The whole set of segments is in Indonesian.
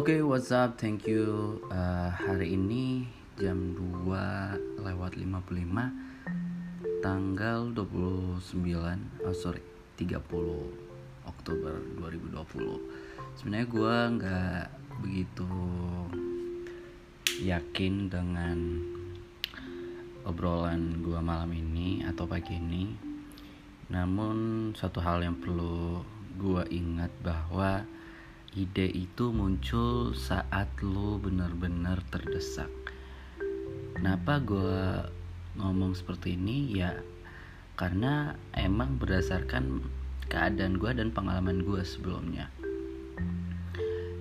Oke, okay, what's up? Thank you. Uh, hari ini jam 2 lewat 55 tanggal 29 oh sorry 30 Oktober 2020 sebenarnya gue nggak begitu yakin dengan obrolan gue malam ini atau pagi ini namun satu hal yang perlu gue ingat bahwa ide itu muncul saat lo benar-benar terdesak Kenapa gue ngomong seperti ini? Ya karena emang berdasarkan keadaan gue dan pengalaman gue sebelumnya.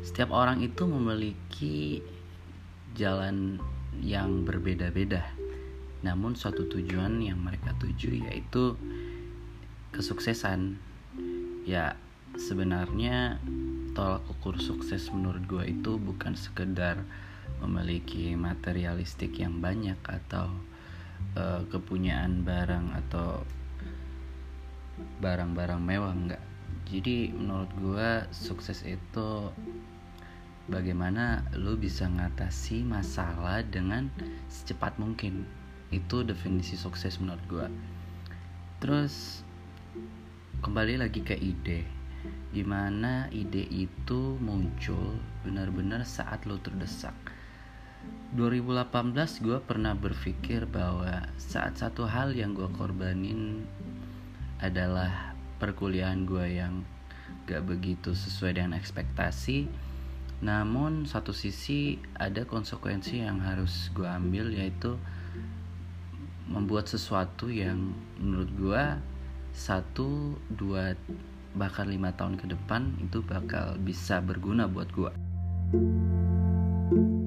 Setiap orang itu memiliki jalan yang berbeda-beda. Namun suatu tujuan yang mereka tuju yaitu kesuksesan. Ya sebenarnya tolak ukur sukses menurut gue itu bukan sekedar memiliki materialistik yang banyak atau uh, kepunyaan barang atau barang-barang mewah enggak. Jadi menurut gue sukses itu bagaimana lo bisa ngatasi masalah dengan secepat mungkin. Itu definisi sukses menurut gue terus kembali lagi ke ide di mana ide itu muncul benar-benar saat lo terdesak. 2018 gue pernah berpikir bahwa saat satu hal yang gue korbanin adalah perkuliahan gue yang gak begitu sesuai dengan ekspektasi. Namun satu sisi ada konsekuensi yang harus gue ambil yaitu membuat sesuatu yang menurut gue satu dua bahkan lima tahun ke depan itu bakal bisa berguna buat gue. thank you